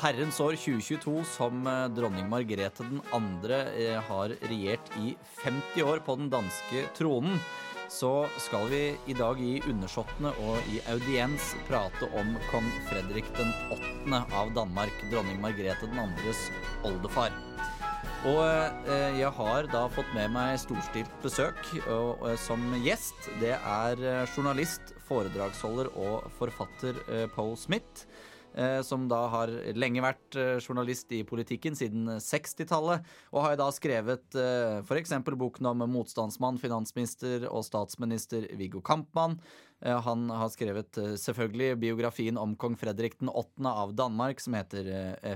herrens år 2022 som eh, dronning Margrethe 2. andre eh, har regjert i 50 år på den danske tronen, så skal vi i dag i undersåttene og i audiens prate om kong Fredrik den 8. av Danmark, dronning Margrethe 2.s oldefar. Og eh, jeg har da fått med meg storstilt besøk og, og, som gjest. Det er journalist, foredragsholder og forfatter Paul Smith. Eh, som da har lenge vært eh, journalist i politikken siden eh, 60-tallet. Og har da skrevet f.eks. boken om motstandsmann, finansminister og statsminister Viggo Kampmann. Han har skrevet selvfølgelig biografien om kong Fredrik den 8. av Danmark, som heter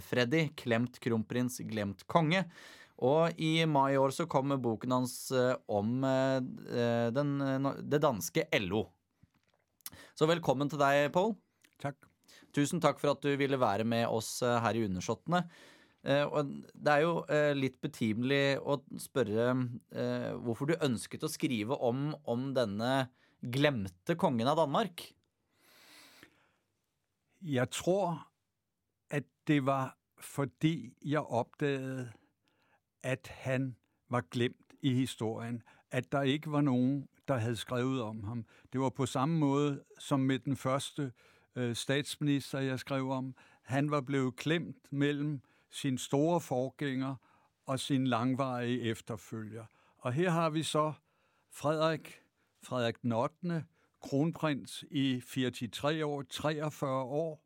Freddy. Klemt kronprins, glemt konge. Og i mai i år så kom boken hans om den, det danske LO. Så velkommen til deg, Pål. Takk. Tusen takk for at du ville være med oss eh, her i Undersåttene. Eh, Og det er jo eh, litt betimelig å spørre eh, hvorfor du ønsket å skrive om, om denne glemte kongen av Danmark. Jeg tror, at det var fordi jeg opdagede, at han var glemt i historien. At der ikke var nogen, der havde skrevet om ham. Det var på samme måde som med den første øh, Øh, statsminister, jeg skrev om. Han var blevet klemt mellem sin store forgænger og sin langvarige efterfølger. Og her har vi så Frederik, Frederik den 8., kronprins i 43 år, 43 år,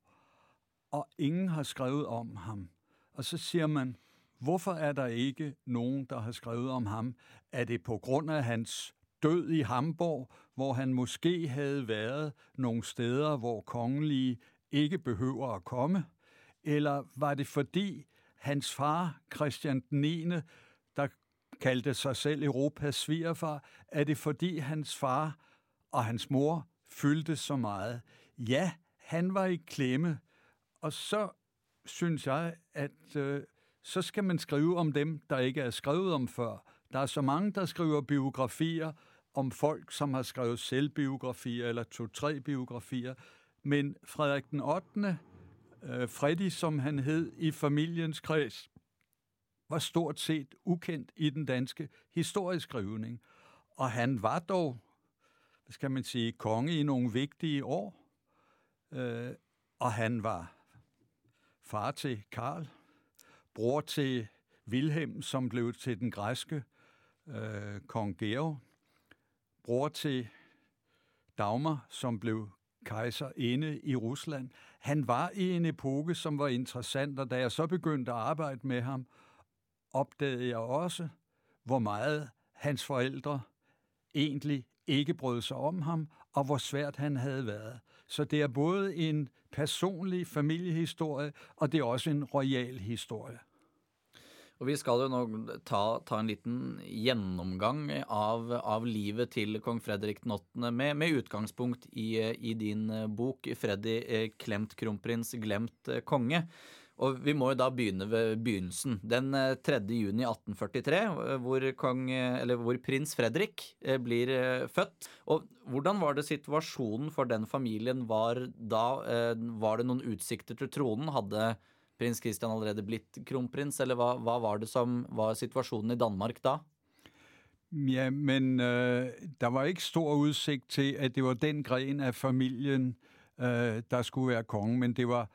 og ingen har skrevet om ham. Og så siger man, hvorfor er der ikke nogen, der har skrevet om ham? Er det på grund af hans død i Hamburg, hvor han måske havde været nogle steder, hvor kongelige ikke behøver at komme? Eller var det fordi hans far, Christian den 9., der kaldte sig selv Europas svigerfar, er det fordi hans far og hans mor fyldte så meget? Ja, han var i klemme, og så synes jeg, at øh, så skal man skrive om dem, der ikke er skrevet om før. Der er så mange, der skriver biografier om folk, som har skrevet selvbiografier eller to-tre biografier. Men Frederik den 8., øh, Freddy, som han hed i familiens kreds, var stort set ukendt i den danske historieskrivning. Og han var dog, hvad skal man sige, konge i nogle vigtige år. Øh, og han var far til Karl, bror til Wilhelm, som blev til den græske øh, kong Georg, bror til Dagmar, som blev kejser inde i Rusland. Han var i en epoke, som var interessant, og da jeg så begyndte at arbejde med ham, opdagede jeg også, hvor meget hans forældre egentlig ikke brød sig om ham, og hvor svært han havde været. Så det er både en personlig familiehistorie, og det er også en royal historie. Og vi skal jo nå ta, ta en liten gjennomgang av, av livet til kong Fredrik 8. Med, med utgangspunkt i, i din bok 'Freddy eh, klemt kronprins, glemt eh, konge'. Og vi må jo da begynne ved begynnelsen. Den eh, 3. juni 1843, hvor, kong, eller hvor prins Fredrik blir født. Og hvordan var det situasjonen for den familien var da? Var det noen utsikter til tronen? Hadde prins Christian allerede blitt kronprins, eller hva, hva var det som var situasjonen i Danmark da? Ja, men øh, der var ikke stor udsigt til, at det var den gren af familien, øh, der skulle være konge, men det var,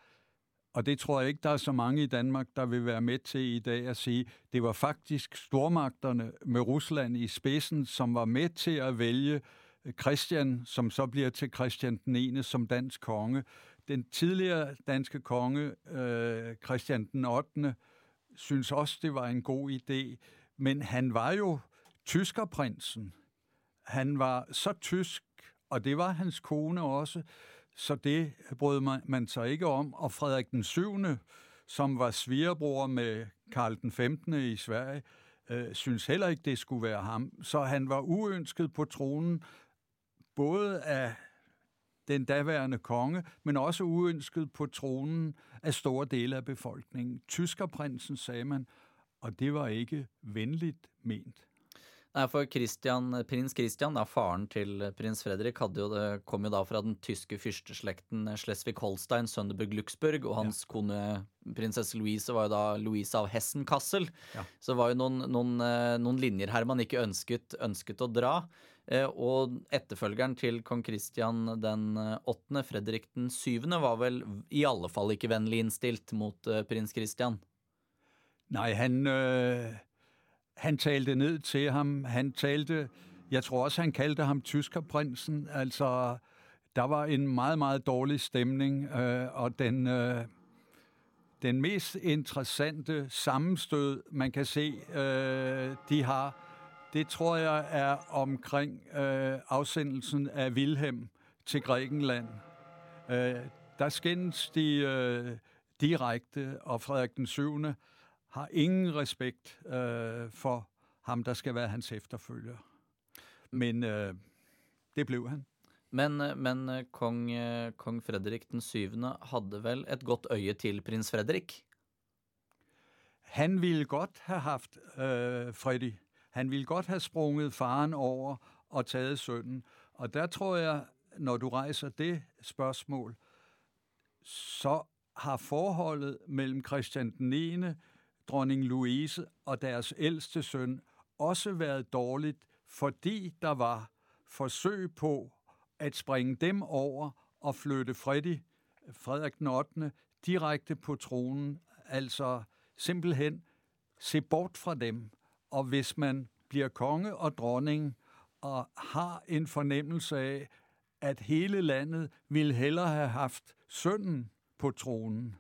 og det tror jeg ikke, der er så mange i Danmark, der vil være med til i dag at sige, det var faktisk stormagterne med Rusland i spidsen, som var med til at vælge Christian, som så bliver til Christian den 1. som dansk konge. Den tidligere danske konge, øh, Christian den 8., synes også, det var en god idé, men han var jo tyskerprinsen. Han var så tysk, og det var hans kone også, så det brød man, man sig ikke om. Og Frederik den 7., som var svigerbror med Karl den 15. i Sverige, øh, synes heller ikke, det skulle være ham. Så han var uønsket på tronen, både af den daværende konge, men også uønsket på tronen af store dele af befolkningen. Tyskerprinsen, sagde man, og det var ikke venligt ment. Nei, for Christian, prins Christian, da, faren til prins Fredrik, jo det, kom jo da fra den tyske fyrsteslekten Schleswig-Holstein, Sønderburg-Luxburg, og hans ja. kone prinsesse Louise var jo da Louise av Hessen-Kassel. Ja. Så det var jo noen, noen, eh, noen, linjer her man ikke ønsket, ønsket å dra. Eh, og etterfølgeren til kong Kristian den eh, åttende, Fredrik den syvende, var vel i alle fall ikke vennlig innstilt mot eh, prins Kristian? Nei, han... Øh han talte ned til ham. Han talte, jeg tror også, han kaldte ham tyskerprinsen. Altså, der var en meget, meget dårlig stemning, øh, og den, øh, den mest interessante sammenstød, man kan se, øh, de har, det tror jeg er omkring øh, afsendelsen af Wilhelm til Grækenland. Øh, der skændes de øh, direkte, og Frederik den 7 har ingen respekt øh, for ham, der skal være hans efterfølger. Men øh, det blev han. Men, øh, men øh, kong, øh, kong Frederik den 7. hadde vel et godt øye til prins Frederik? Han ville godt have haft øh, Freddy. Han ville godt have sprunget faren over og taget sønnen. Og der tror jeg, når du rejser det spørgsmål, så har forholdet mellem Christian den 9 dronning Louise og deres ældste søn også været dårligt, fordi der var forsøg på at springe dem over og flytte Freddy, Frederik den 8., direkte på tronen, altså simpelthen se bort fra dem. Og hvis man bliver konge og dronning og har en fornemmelse af, at hele landet ville hellere have haft sønnen på tronen,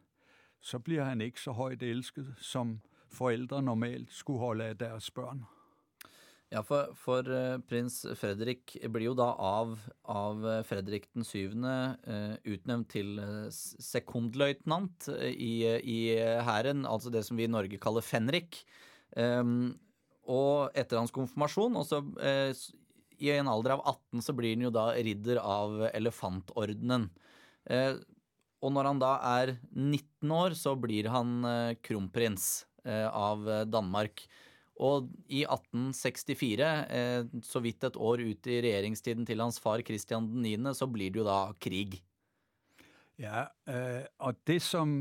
så bliver han ikke så højt elsket, som forældre normalt skulle holde af deres børn. Ja, for, for øh, prins Fredrik blir jo da av, av Frederik Fredrik den 7. uh, øh, utnevnt til uh, sekundløytnant i, i hæren, altså det som vi i Norge kaller fenrik. Um, og etter hans konfirmasjon, også, eh, i en alder av 18, så blir han jo da ridder av elefantordenen. Eh, og når han da er 19 år, så blir han eh, kronprins. Eh, av Danmark. Og i 1864, eh, så vidt et år ut i regjeringstiden til hans far Kristian 9., så blir det jo da krig. Ja, eh, og det som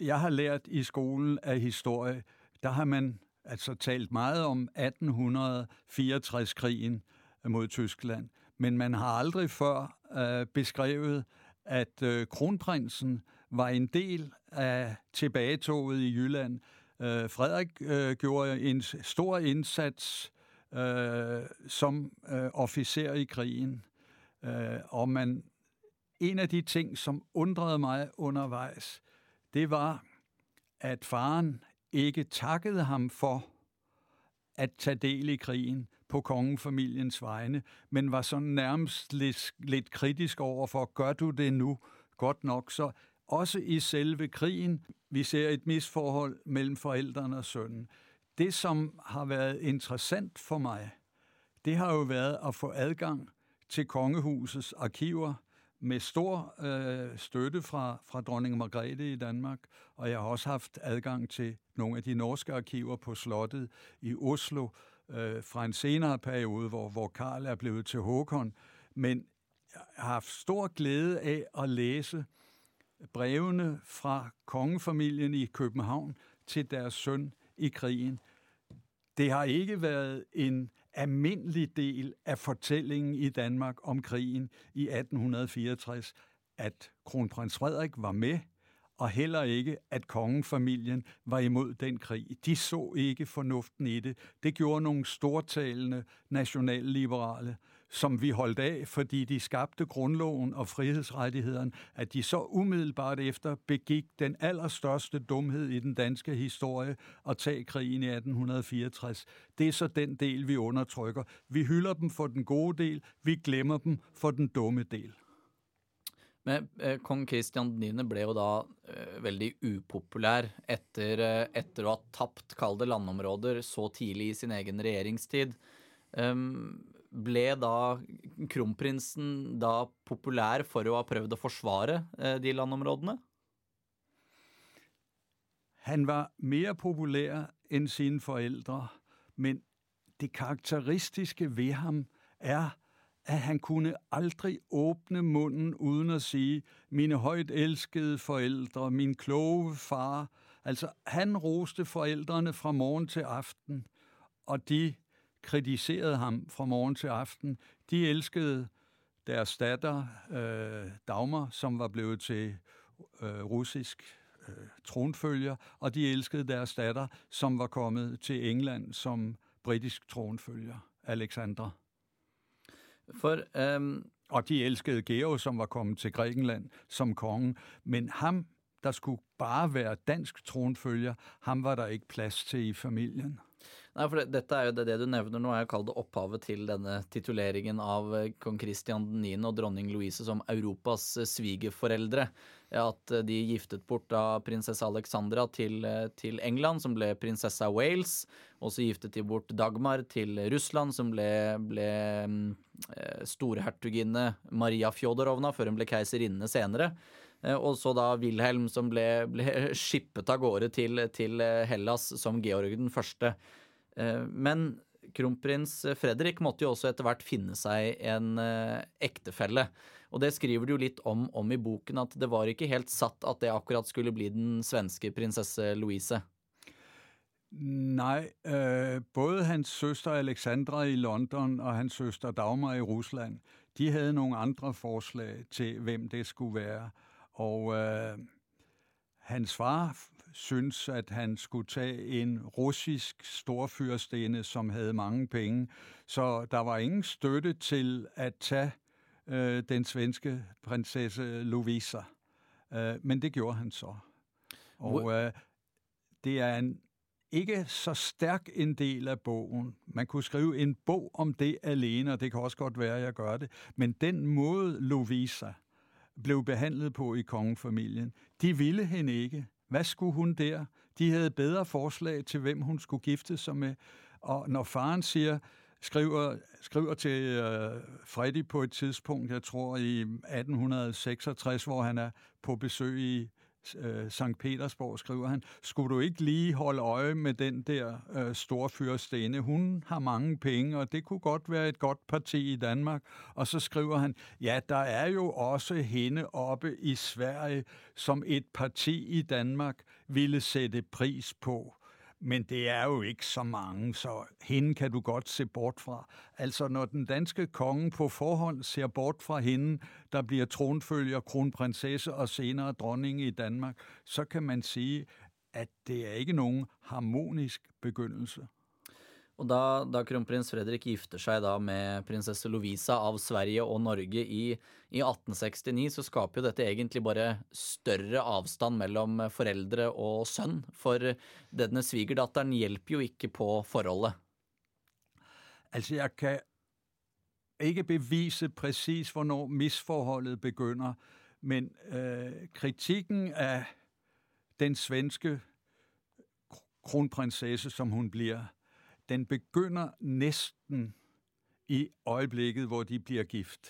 jeg har lært i skolen av historie, der har man altså talt meget om 1864-krigen mod Tyskland, men man har aldrig før øh, beskrevet at øh, kronprinsen var en del af tilbagetoget i Jylland. Øh, Frederik øh, gjorde en stor indsats øh, som øh, officer i krigen, øh, og man en af de ting, som undrede mig undervejs, det var, at faren ikke takkede ham for at tage del i krigen på kongefamiliens vegne, men var sådan nærmest lidt, lidt kritisk over for, gør du det nu godt nok? Så også i selve krigen. Vi ser et misforhold mellem forældrene og sønnen. Det, som har været interessant for mig, det har jo været at få adgang til kongehusets arkiver med stor øh, støtte fra, fra dronning Margrethe i Danmark, og jeg har også haft adgang til nogle af de norske arkiver på slottet i Oslo øh, fra en senere periode, hvor, hvor Karl er blevet til Håkon. Men jeg har haft stor glæde af at læse brevene fra kongefamilien i København til deres søn i krigen. Det har ikke været en almindelig del af fortællingen i Danmark om krigen i 1864, at kronprins Frederik var med, og heller ikke, at kongefamilien var imod den krig. De så ikke fornuften i det. Det gjorde nogle stortalende nationalliberale, som vi holdt af, fordi de skabte grundloven og frihedsrettighederne, at de så umiddelbart efter begik den allerstørste dumhed i den danske historie at tage krigen i 1864. Det er så den del, vi undertrykker. Vi hylder dem for den gode del, vi glemmer dem for den dumme del. Men eh, kong Christian 9. ble jo da eh, veldig upopulær etter, eh, etter å ha tapt, kalde landområder så tidlig i sin egen regjeringstid. Um, ble da kronprinsen da populær for å ha prøvd å forsvare eh, de landområdene? Han var mer populær enn sine forældre, men det karakteristiske ved ham er, at han kunne aldrig åbne munden uden at sige, mine højt elskede forældre, min kloge far. Altså, han roste forældrene fra morgen til aften, og de kritiserede ham fra morgen til aften. De elskede deres datter, øh, Dagmar, som var blevet til øh, russisk øh, tronfølger, og de elskede deres datter, som var kommet til England som britisk tronfølger, Alexandra. For um... Og de elskede Georg, som var kommet til Grækenland som konge. Men ham, der skulle bare være dansk tronfølger, ham var der ikke plads til i familien. Nei, for det, Dette er jo det, det du nevner nå, er kalt opphavet til denne tituleringen av eh, kong Christian 9. og dronning Louise som Europas eh, svigerforeldre. At eh, de giftet bort da prinsesse Alexandra til, til England, som ble prinsesse av Wales. Og så giftet de bort Dagmar til Russland, som ble, ble mm, storhertuginne Maria Fjodorovna, før hun ble keiserinne senere. Eh, og så da Wilhelm, som ble, ble skippet av gårde til, til eh, Hellas som Georg den første. Eh, men kronprins Fredrik måtte jo også etter hvert finne seg en eh, ektefelle. Og det skriver du jo litt om, om, i boken, at det var ikke helt satt at det akkurat skulle bli den svenske prinsesse Louise. Nej, øh, både hans søster Alexandra i London og hans søster Dagmar i Rusland, de havde nogle andre forslag til, hvem det skulle være. Og øh, hans far synes, at han skulle tage en russisk storfyrstinde, som havde mange penge. Så der var ingen støtte til at tage øh, den svenske prinsesse Lovisa. Øh, men det gjorde han så. Og øh, det er en ikke så stærk en del af bogen. Man kunne skrive en bog om det alene, og det kan også godt være, at jeg gør det. Men den måde Lovisa blev behandlet på i kongefamilien, de ville hende ikke. Hvad skulle hun der? De havde bedre forslag til, hvem hun skulle gifte sig med. Og når faren siger, skriver, skriver til øh, Freddy på et tidspunkt, jeg tror i 1866, hvor han er på besøg i øh, Sankt Petersborg, skriver han, skulle du ikke lige holde øje med den der øh, storfyrstinde? Hun har mange penge, og det kunne godt være et godt parti i Danmark. Og så skriver han, ja, der er jo også hende oppe i Sverige, som et parti i Danmark ville sætte pris på men det er jo ikke så mange, så hende kan du godt se bort fra. Altså, når den danske konge på forhånd ser bort fra hende, der bliver tronfølger, kronprinsesse og senere dronning i Danmark, så kan man sige, at det er ikke nogen harmonisk begyndelse. Og da, da, kronprins Fredrik gifter seg da med prinsesse Lovisa av Sverige og Norge i, i 1869, så skaper jo dette egentlig bare større avstand mellom foreldre og sønn. For denne svigerdatteren hjelper jo ikke på forholdet. Altså, jeg kan ikke bevise præcis, hvornår misforholdet begynder, men øh, kritikken af den svenske kronprinsesse, som hun bliver, den begynder næsten i øjeblikket, hvor de bliver gift.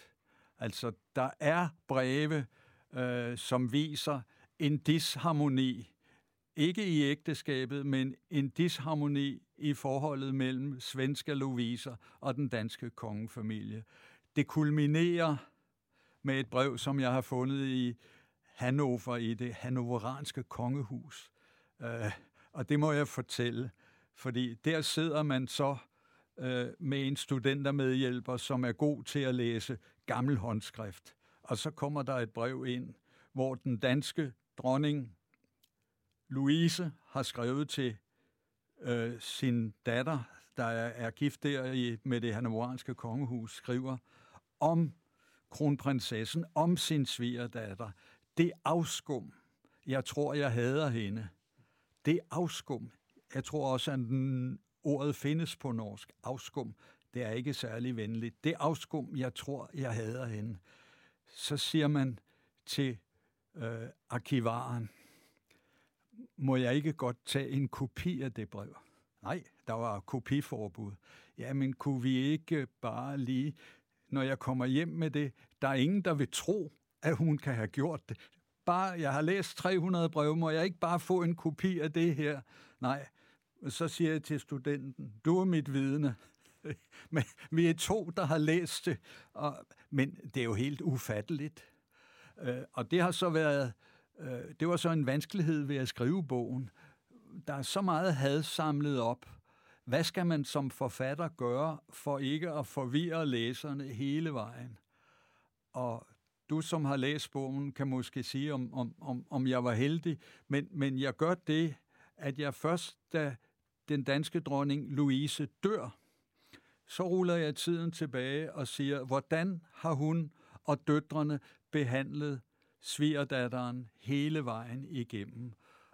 Altså, der er breve, øh, som viser en disharmoni, ikke i ægteskabet, men en disharmoni i forholdet mellem svenske Louise og den danske kongefamilie. Det kulminerer med et brev, som jeg har fundet i Hannover, i det hannoveranske kongehus. Øh, og det må jeg fortælle. Fordi der sidder man så øh, med en studentermedhjælper, som er god til at læse gammel håndskrift. Og så kommer der et brev ind, hvor den danske dronning Louise har skrevet til øh, sin datter, der er, er gift der i, med det hanoveranske kongehus, skriver om kronprinsessen, om sin svigerdatter. Det afskum. Jeg tror, jeg hader hende. Det afskum jeg tror også, at den, ordet findes på norsk. Afskum. Det er ikke særlig venligt. Det afskum, jeg tror, jeg hader hende. Så siger man til øh, arkivaren, må jeg ikke godt tage en kopi af det brev? Nej, der var kopiforbud. Jamen, kunne vi ikke bare lige, når jeg kommer hjem med det, der er ingen, der vil tro, at hun kan have gjort det. Bare, jeg har læst 300 brev, må jeg ikke bare få en kopi af det her? Nej, så siger jeg til studenten, du er mit vidne. Men vi er to, der har læst det, og, men det er jo helt ufatteligt. Øh, og det har så været, øh, det var så en vanskelighed ved at skrive bogen. Der er så meget had samlet op. Hvad skal man som forfatter gøre for ikke at forvirre læserne hele vejen? Og du, som har læst bogen, kan måske sige, om, om, om, om jeg var heldig, men, men jeg gør det, at jeg først, da den danske dronning Louise dør, så ruller jeg tiden tilbage og siger, hvordan har hun og døtrene behandlet svigerdatteren hele vejen igennem.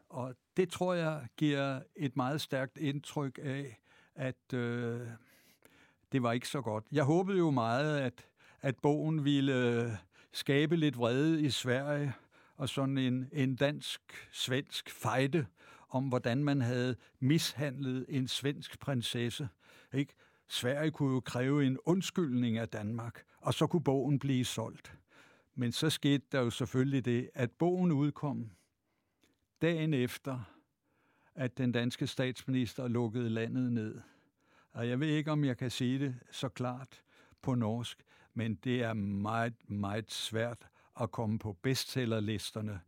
Og det tror jeg giver et meget stærkt indtryk af, at øh, det var ikke så godt. Jeg håbede jo meget, at, at bogen ville øh, skabe lidt vrede i Sverige, og sådan en, en dansk-svensk fejde om, hvordan man havde mishandlet en svensk prinsesse. Ikke? Sverige kunne jo kræve en undskyldning af Danmark, og så kunne bogen blive solgt. Men så skete der jo selvfølgelig det, at bogen udkom dagen efter, at den danske statsminister lukkede landet ned. Og jeg ved ikke, om jeg kan sige det så klart på norsk, men det er meget, meget svært at komme på bestsellerlisterne,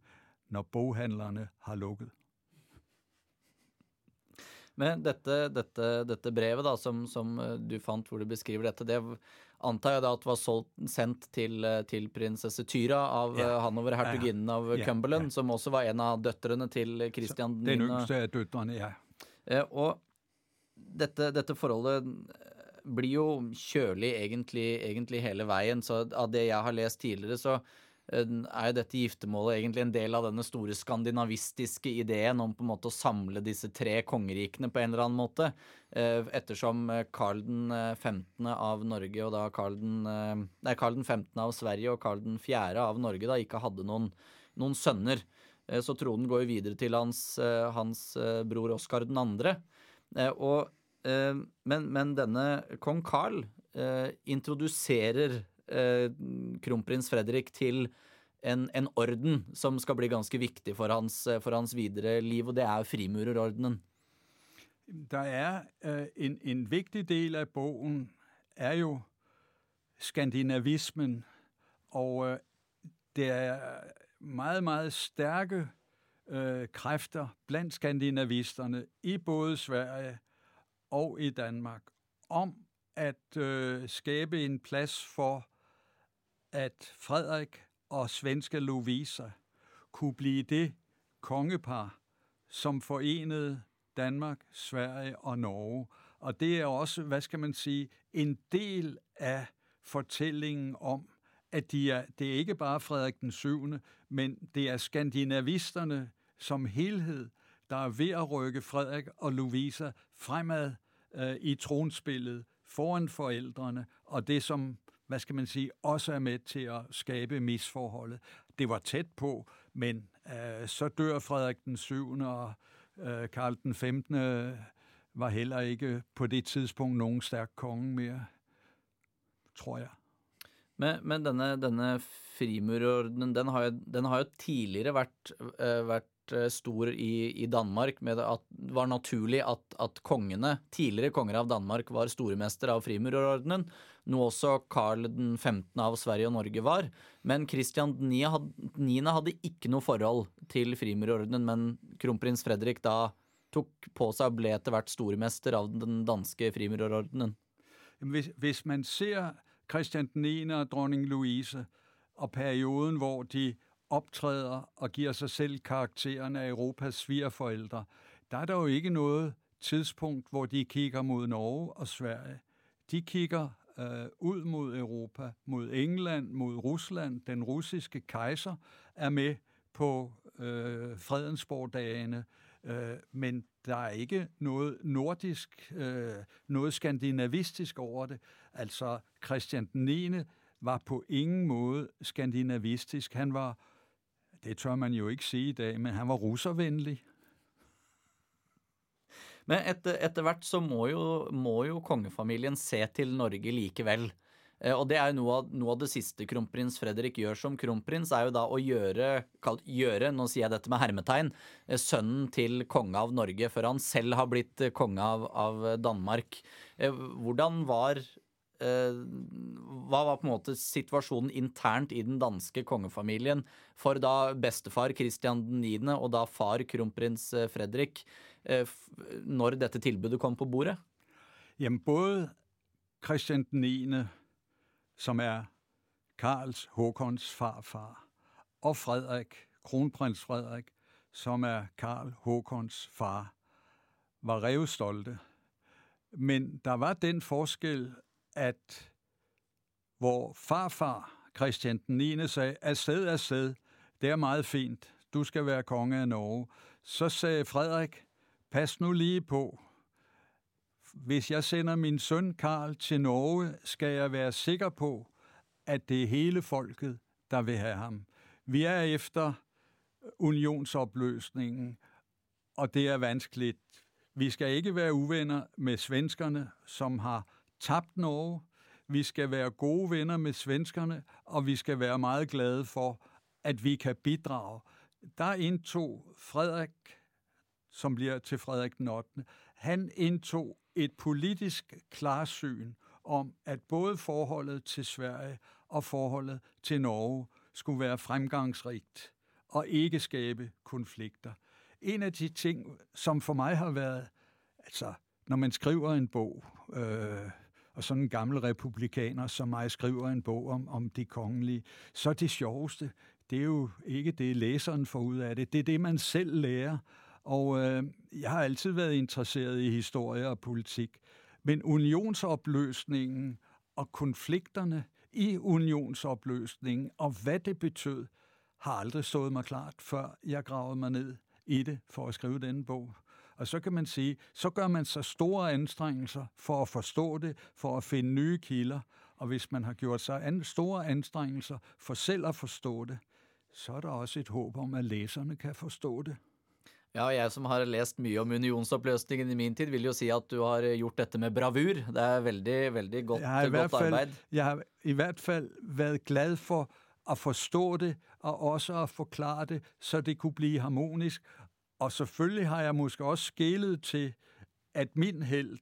når boghandlerne har lukket. Men dette, dette, dette brevet da, som, som, eh, du fant hvor du beskriver dette, det antar jeg da at var solgt, sendt til, eh, til prinsesse Tyra av. Eh, Hanover, hertuginnen av ja, Cumberland, ja. som også var en av døtrene til Christian 9. Den yngste av døtrene, ja. Og dette, dette forholdet blir jo kjølig egentlig, egentlig, hele veien. Så av det jeg har lest tidligere, så eh, Eh, er jo dette giftermålet egentlig en del av denne store skandinavistiske ideen om på en måte å samle disse tre kongerikene på en eller annen måte. Eh, ettersom eh, Karl den 15. av Norge og da Karl den, nei, Karl den 15. av Sverige og Karl den 4. av Norge da ikke hadde noen, noen sønner. Så tronen går jo videre til hans, hans bror Oskar 2. Og men, men, denne kong Karl eh, introduserer eh, kronprins Fredrik til en, en, orden som skal bli ganske viktig for hans, eh, for hans videre liv, og det er frimurerordenen. Der er eh, en, en vigtig del av bogen er jo skandinavismen, og eh, det er meget, meget stærke øh, kræfter blandt skandinavisterne i både Sverige og i Danmark om at øh, skabe en plads for, at Frederik og svenske Lovisa kunne blive det kongepar, som forenede Danmark, Sverige og Norge. Og det er også, hvad skal man sige, en del af fortællingen om, at de er, det er ikke bare Frederik den 7., men det er skandinavisterne som helhed, der er ved at rykke Frederik og Louisa fremad øh, i tronspillet foran forældrene, og det som, hvad skal man sige, også er med til at skabe misforholdet. Det var tæt på, men øh, så dør Frederik den 7. og øh, Karl den 15. Øh, var heller ikke på det tidspunkt nogen stærk konge mere, tror jeg. Men, men denne, denne frimurordenen, den har, jo, den har jo tidligere vært, øh, vært Eh, stor i, i Danmark med at det var naturlig at, at, kongene, tidligere konger av Danmark, var stormester av frimurerordenen, noe også Karl 15. av Sverige og Norge var. Men Kristian 9. Hadde, hadde ikke noe forhold til frimurerordenen, men kronprins Fredrik da tok på seg og ble etter hvert stormester av den danske frimurerordenen. Hvis, hvis man ser Christian 9. og dronning Louise og perioden hvor de optræder og giver sig selv karakteren af Europas svigerforældre, der er der jo ikke noget tidspunkt, hvor de kigger mod Norge og Sverige. De kigger øh, ud mod Europa, mod England, mod Rusland. Den russiske kejser er med på øh, fredensborgdagene, øh, men der er ikke noget nordisk, øh, noget skandinavistisk over det. Altså Christian den 9. var på ingen måde skandinavistisk. Han var det tør man jo ikke sige i dag, men han var russervenlig. Men etter, etter hvert så må jo, må jo, kongefamilien se til Norge likevel. Eh, og det er jo noe av, noe av, det siste kronprins Fredrik gjør som kronprins, er jo da å gjøre, kalt, gjøre nå sier jeg dette med hermetegn, eh, sønnen til konge av Norge, før han selv har blitt konge av, av Danmark. Eh, hvordan var Eh, hva var på en måte situasjonen internt i den danske kongefamilien for da bestefar Christian 9. og da far kronprins eh, Fredrik, eh, når dette tilbudet kom på bordet? Jamen, både Christian 9 som er Karls Håkons farfar, og Frederik, kronprins Frederik, som er Karl Håkons far, var revstolte. Men der var den forskel, at hvor farfar Christian den 9. sagde, afsted, afsted, det er meget fint, du skal være konge af Norge, så sagde Frederik, pas nu lige på, hvis jeg sender min søn Karl til Norge, skal jeg være sikker på, at det er hele folket, der vil have ham. Vi er efter unionsopløsningen, og det er vanskeligt. Vi skal ikke være uvenner med svenskerne, som har tabt Norge. Vi skal være gode venner med svenskerne, og vi skal være meget glade for, at vi kan bidrage. Der indtog Frederik, som bliver til Frederik den 8., han indtog et politisk klarsyn om, at både forholdet til Sverige og forholdet til Norge skulle være fremgangsrigt og ikke skabe konflikter. En af de ting, som for mig har været, altså når man skriver en bog, øh, og sådan en gammel republikaner som mig skriver en bog om, om de kongelige, så det sjoveste, det er jo ikke det, læseren får ud af det, det er det, man selv lærer. Og øh, jeg har altid været interesseret i historie og politik. Men unionsopløsningen og konflikterne i unionsopløsningen og hvad det betød, har aldrig stået mig klart, før jeg gravede mig ned i det for at skrive denne bog. Og så kan man sige, så gør man sig store anstrengelser for at forstå det, for at finde nye kilder. Og hvis man har gjort sig store anstrengelser for selv at forstå det, så er der også et håb om, at læserne kan forstå det. Ja, jeg som har lest mye om unionsoppløsningen i min tid, vil jo si at du har gjort dette med bravur. Det er veldig, veldig godt, jeg godt fald, arbeid. Jeg har i hvert fall været glad for at forstå det, og også at forklare det, så det kunne blive harmonisk. Og selvfølgelig har jeg måske også skælet til, at min held,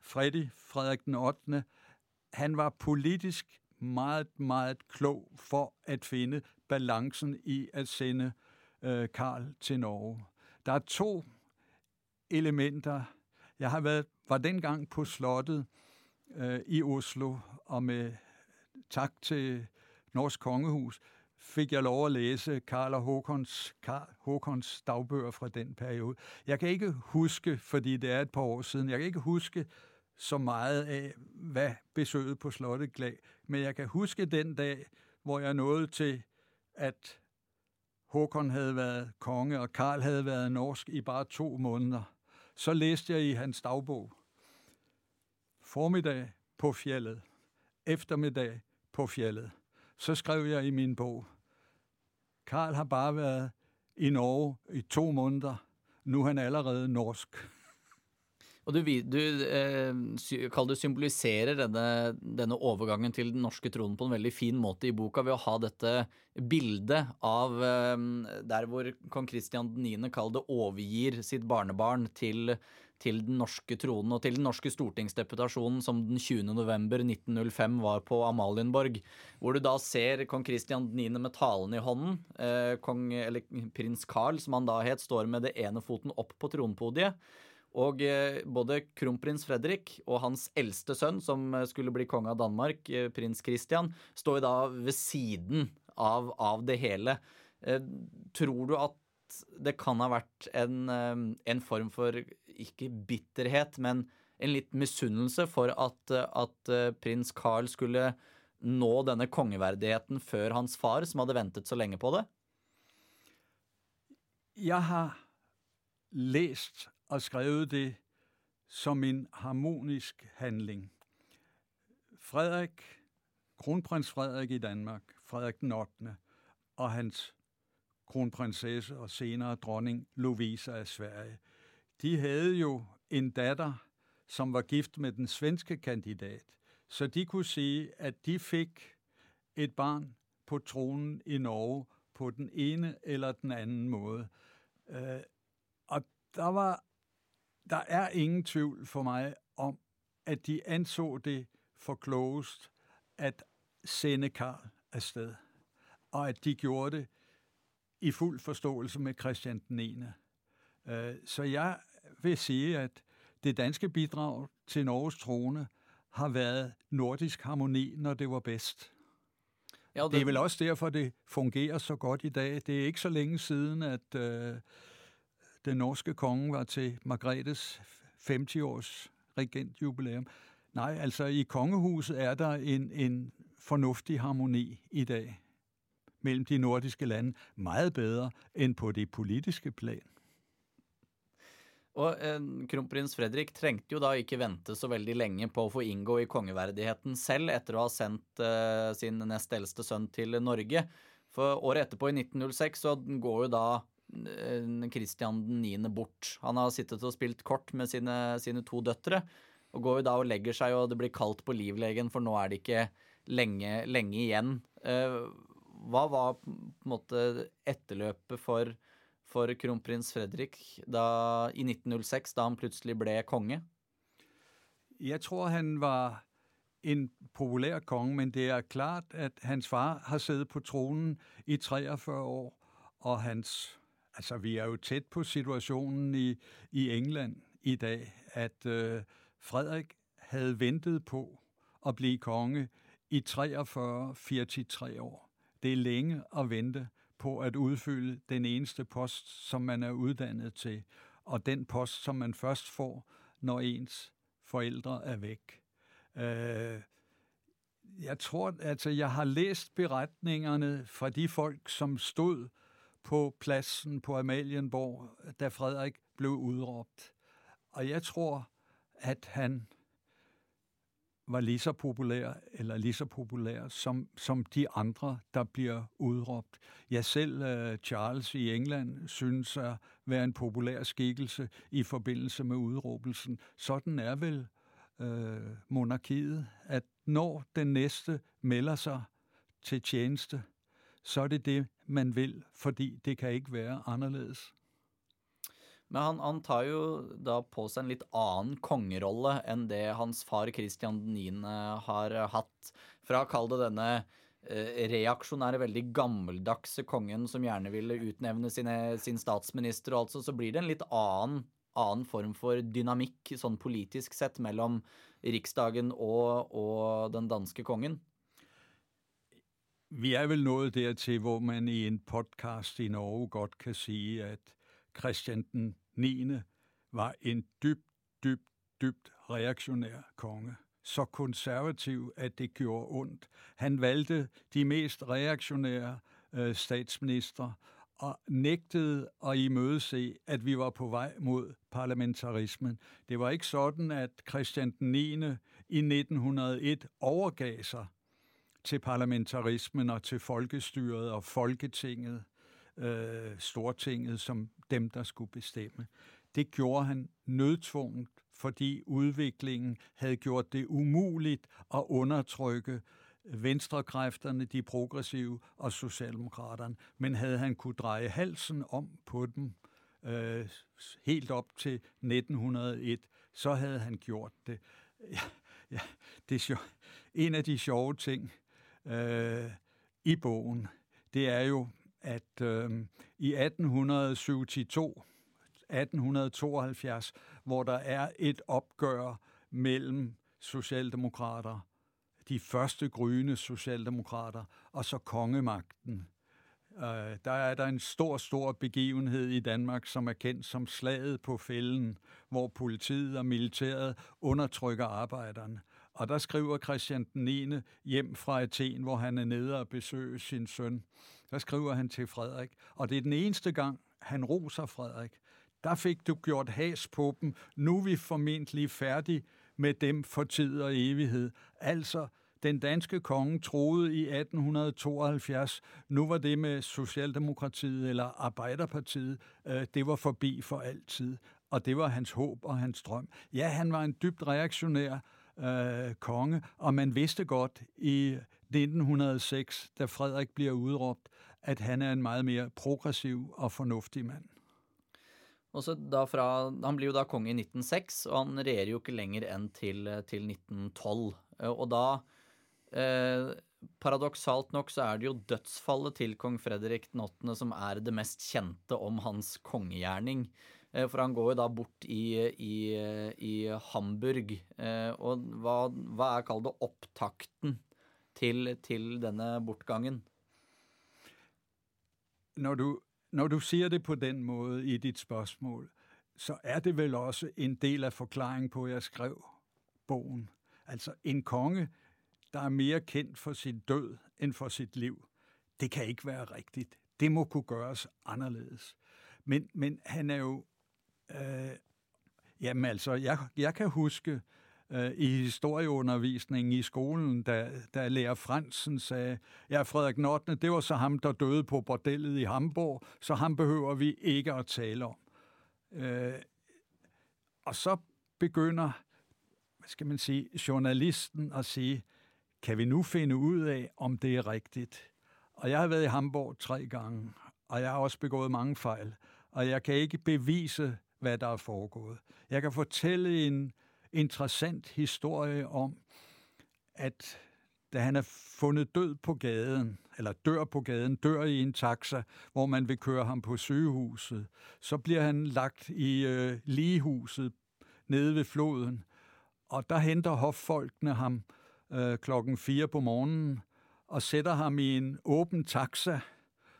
Freddy Frederik den 8., han var politisk meget, meget klog for at finde balancen i at sende øh, Karl til Norge. Der er to elementer. Jeg har været, var dengang på slottet øh, i Oslo, og med tak til Norsk Kongehus, fik jeg lov at læse Karl og Håkons, Karl Håkons dagbøger fra den periode. Jeg kan ikke huske, fordi det er et par år siden, jeg kan ikke huske så meget af, hvad besøget på slottet gav, men jeg kan huske den dag, hvor jeg nåede til, at Håkon havde været konge, og Karl havde været norsk i bare to måneder. Så læste jeg i hans dagbog. Formiddag på fjellet. Eftermiddag på fjellet. Så skrev jeg i min bog. Karl har bare været i Norge i to måneder. Nu er han allerede norsk. Og du, du eh, øh, kall det symboliserer denne, denne, overgangen til den norske tronen på en veldig fin måte i boka ved å ha dette bildet av øh, der hvor kong Kristian 9. kall det overgir sitt barnebarn til, til den norske tronen og til den norske stortingsdeputasjonen som den 20. november 1905 var på Amalienborg. Hvor du da ser kong Kristian 9. med talen i hånden. Eh, kong, eller prins Carl, som han da het, står med det ene foten opp på tronpodiet. Og eh, både kronprins Fredrik og hans eldste sønn, som eh, skulle bli konge av Danmark, eh, prins Christian, står da ved siden av, av det hele. Eh, tror du at det kan ha vært en, eh, en, form for, ikke bitterhet, men en litt misunnelse for at, at eh, prins Carl skulle nå denne kongeverdigheten før hans far, som hadde ventet så lenge på det? Jeg har lest og skrevet det som en harmonisk handling. Frederik, kronprins Frederik i Danmark, Frederik den 8., og hans kronprinsesse og senere dronning Lovisa af Sverige, de havde jo en datter, som var gift med den svenske kandidat, så de kunne sige, at de fik et barn på tronen i Norge på den ene eller den anden måde. Øh, og der var der er ingen tvivl for mig om, at de anså det for klogest at sende Karl afsted, og at de gjorde det i fuld forståelse med Christian den ene. Øh, så jeg vil sige, at det danske bidrag til Norges trone har været nordisk harmoni, når det var bedst. Ja, det... det er vel også derfor, det fungerer så godt i dag. Det er ikke så længe siden, at øh, den norske konge var til Margrethes 50-års regentjubilæum. Nej, altså i kongehuset er der en, en fornuftig harmoni i dag mellem de nordiske lande. Meget bedre end på det politiske plan. Og eh, Kronprins Fredrik trengte jo da ikke vente så veldig lenge på å få inngå i kongeverdigheten selv etter å ha sendt eh, sin nest eldste sønn til Norge. For året etterpå, i 1906, så går jo da eh, Kristian 9. bort. Han har sittet og spilt kort med sine, sine, to døtre. Og går jo da og legger seg, og det blir kaldt på livlegen, for nå er det ikke lenge, lenge igjen. Eh, hva var på en måte etterløpet for, for kronprins Fredrik da, i 1906, da han plutselig ble konge? Jeg tror han var en populær konge, men det er klart at hans far har siddet på tronen i 43 år, og hans Altså, vi er jo tæt på situationen i, i England i dag, at øh, Frederik havde ventet på at blive konge i 43-43 år. Det er længe at vente på at udfylde den eneste post, som man er uddannet til, og den post, som man først får, når ens forældre er væk. Øh, jeg tror, altså jeg har læst beretningerne fra de folk, som stod på pladsen på Amalienborg, da Frederik blev udråbt. Og jeg tror, at han var lige så populær, eller lige så populær, som, som de andre, der bliver udråbt. Jeg selv, uh, Charles i England, synes at være en populær skikkelse i forbindelse med udråbelsen. Sådan er vel uh, monarkiet, at når den næste melder sig til tjeneste, så er det det, man vil, fordi det kan ikke være anderledes. Men han, han tar jo da på seg en litt annen kongerolle enn det hans far Kristian 9. har hatt. Fra å kalle det denne eh, reaksjonære, veldig gammeldagse kongen som gjerne ville utnevne sine, sin statsminister og altså, så blir det en litt annen, annen form for dynamikk sånn politisk sett mellom Riksdagen og, og den danske kongen. Vi er vel nået dertil, hvor man i en podcast i Norge godt kan sige, at Christian den 9. var en dybt, dybt, dybt reaktionær konge. Så konservativ, at det gjorde ondt. Han valgte de mest reaktionære øh, statsminister og nægtede at imødese, at vi var på vej mod parlamentarismen. Det var ikke sådan, at Christian den 9. i 1901 overgav sig til parlamentarismen og til folkestyret og Folketinget, øh, Stortinget, som dem, der skulle bestemme. Det gjorde han nødtvunget, fordi udviklingen havde gjort det umuligt at undertrykke venstrekræfterne, de progressive og socialdemokraterne. Men havde han kunne dreje halsen om på dem øh, helt op til 1901, så havde han gjort det. Ja, ja, det er sjov. En af de sjove ting, øh, i bogen, det er jo, at øh, i 1872, 1872, hvor der er et opgør mellem socialdemokrater, de første grønne socialdemokrater, og så kongemagten. Øh, der er der en stor, stor begivenhed i Danmark, som er kendt som slaget på fælden, hvor politiet og militæret undertrykker arbejderne. Og der skriver Christian den 9. hjem fra Athen, hvor han er nede og besøger sin søn. Der skriver han til Frederik, og det er den eneste gang, han roser Frederik. Der fik du gjort has på dem. Nu er vi formentlig færdige med dem for tid og evighed. Altså, den danske konge troede i 1872, nu var det med Socialdemokratiet eller Arbejderpartiet, øh, det var forbi for altid. Og det var hans håb og hans drøm. Ja, han var en dybt reaktionær øh, konge, og man vidste godt i 1906, da Frederik bliver udråbt, at han er en meget mere progressiv og fornuftig mand. Og så da fra, Han blir jo da konge i 1906, og han regjerer jo ikke lenger enn til, til 1912. Eh, og da eh, Paradoksalt nok så er det jo dødsfallet til kong Fredrik 8. som er det mest kjente om hans kongegjerning. Eh, for han går jo da bort i, i, i Hamburg. Eh, og hva, hva er kall det opptakten til, til denne bortgangen? Når du, når du siger det på den måde i dit spørgsmål, så er det vel også en del af forklaringen på at jeg skrev bogen. Altså, en konge der er mere kendt for sin død end for sit liv. Det kan ikke være rigtigt. Det må kunne gøres anderledes. Men, men han er jo... Øh, jamen altså, jeg, jeg kan huske øh, i historieundervisningen i skolen, da, da lærer Fransen sagde, ja, Frederik Nordne, det var så ham, der døde på bordellet i Hamburg, så ham behøver vi ikke at tale om. Øh, og så begynder, hvad skal man sige, journalisten at sige, kan vi nu finde ud af, om det er rigtigt? Og jeg har været i Hamburg tre gange, og jeg har også begået mange fejl, og jeg kan ikke bevise, hvad der er foregået. Jeg kan fortælle en interessant historie om, at da han er fundet død på gaden, eller dør på gaden, dør i en taxa, hvor man vil køre ham på sygehuset, så bliver han lagt i øh, ligehuset nede ved floden, og der henter hoffolkene ham øh, klokken 4 på morgenen og sætter ham i en åben taxa,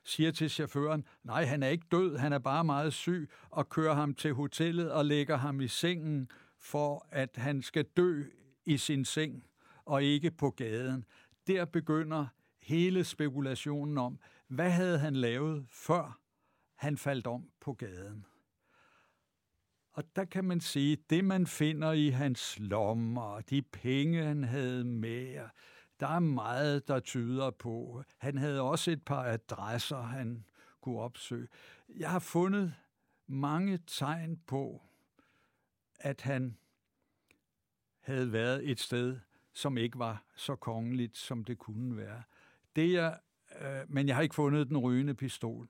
siger til chaufføren, nej, han er ikke død, han er bare meget syg, og kører ham til hotellet og lægger ham i sengen, for at han skal dø i sin seng og ikke på gaden. Der begynder hele spekulationen om, hvad havde han lavet, før han faldt om på gaden. Og der kan man sige, det man finder i hans lommer, de penge, han havde med, der er meget, der tyder på. Han havde også et par adresser, han kunne opsøge. Jeg har fundet mange tegn på, at han havde været et sted, som ikke var så kongeligt, som det kunne være. Det jeg, øh, men jeg har ikke fundet den rygende pistol.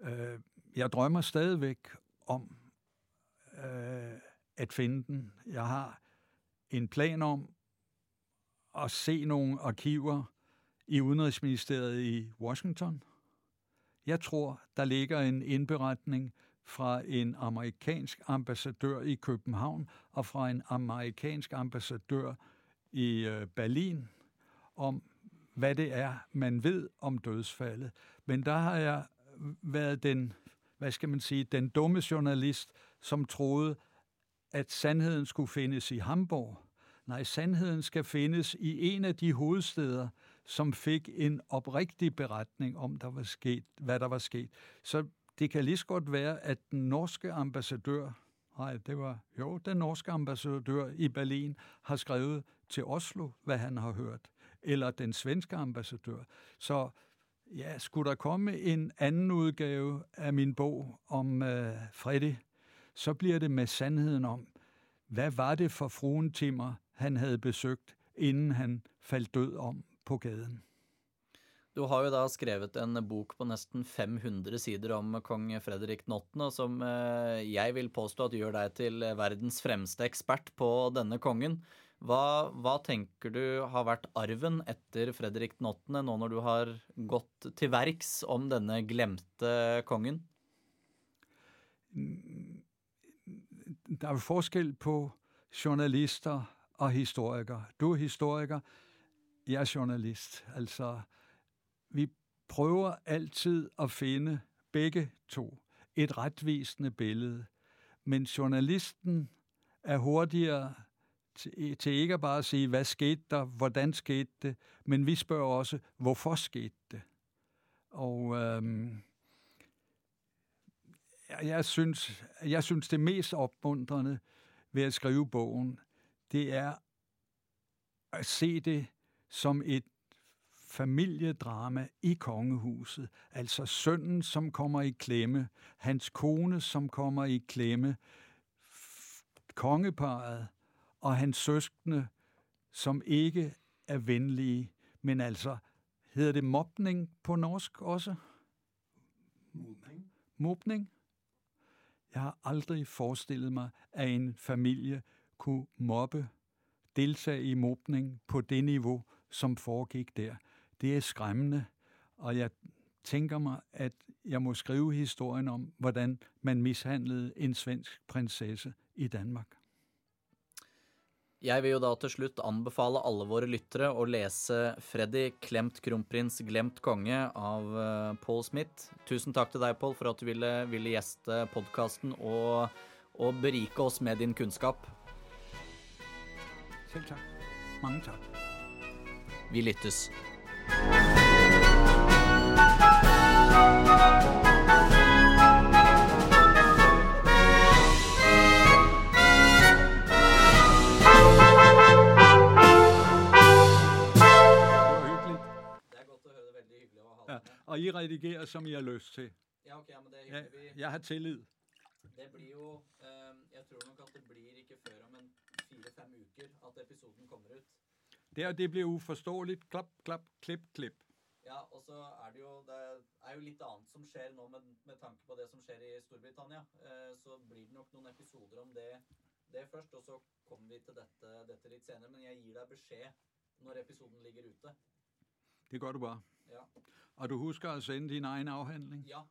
Øh, jeg drømmer stadigvæk om øh, at finde den. Jeg har en plan om at se nogle arkiver i Udenrigsministeriet i Washington. Jeg tror, der ligger en indberetning fra en amerikansk ambassadør i København og fra en amerikansk ambassadør i øh, Berlin om, hvad det er, man ved om dødsfaldet. Men der har jeg været den, hvad skal man sige, den dumme journalist, som troede, at sandheden skulle findes i Hamburg. Nej, sandheden skal findes i en af de hovedsteder, som fik en oprigtig beretning om, der var sket, hvad der var sket. Så det kan lige så godt være, at den norske ambassadør, nej, det var jo den norske ambassadør i Berlin, har skrevet til Oslo, hvad han har hørt, eller den svenske ambassadør. Så ja, skulle der komme en anden udgave af min bog om øh, Freddy, så bliver det med sandheden om, hvad var det for fruentimmer, han havde besøgt, inden han faldt død om på gaden. Du har jo da skrevet en bok på nesten 500 sider om kong Fredrik 8., som eh, jeg vil påstå at gjør deg til verdens fremste ekspert på denne kongen. Hva, hva tenker du har vært arven etter Fredrik 8., nå når du har gått til verks om denne glemte kongen? Det der er forskel på journalister og historikere. Du er historiker, jeg er journalist. Altså, prøver altid at finde begge to et retvisende billede. Men journalisten er hurtigere til, til ikke bare at sige, hvad skete der, hvordan skete det, men vi spørger også, hvorfor skete det? Og øhm, jeg synes, jeg synes det mest opmuntrende ved at skrive bogen, det er at se det som et familiedrama i kongehuset. Altså sønnen, som kommer i klemme, hans kone, som kommer i klemme, kongeparet og hans søskende, som ikke er venlige, men altså, hedder det mobning på norsk også? Mobning. Mobning? Jeg har aldrig forestillet mig, at en familie kunne mobbe, deltage i mobning på det niveau, som foregik der. Det er skræmmende, og jeg tænker mig, at jeg må skrive historien om, hvordan man mishandlede en svensk prinsesse i Danmark. Jeg vil jo da til slutt anbefale alle våre lyttere å lese 'Freddy klemt kronprins, glemt konge' av eh, Paul Smith. Tusen takk til deg, Paul, for at du ville, ville gjeste podkasten og, og berike oss med din kunnskap. Selv tak. Mange tak. Vi lyttes. Hyggeligt. Og I redigerer, som I har lyst til. Ja, ok, men det er Jeg, hyggelig. jeg har tillid. Det blir jo eh, Jeg tror nok at det blir ikke før om en fire-fem uker at episoden kommer ut. Det, og det bliver uforståeligt. Klap, klap, klip, klip. Ja, og så er det jo Det er jo litt annet som skjer nå med, med tanke på det som skjer i Storbritannia. Eh, så blir det nok noen episoder om det, det først, og så kommer vi til dette, dette litt senere. Men jeg gir deg beskjed når episoden ligger ute. Det gør du bare. Ja. Og du husker at sende din egen afhandling. Ja,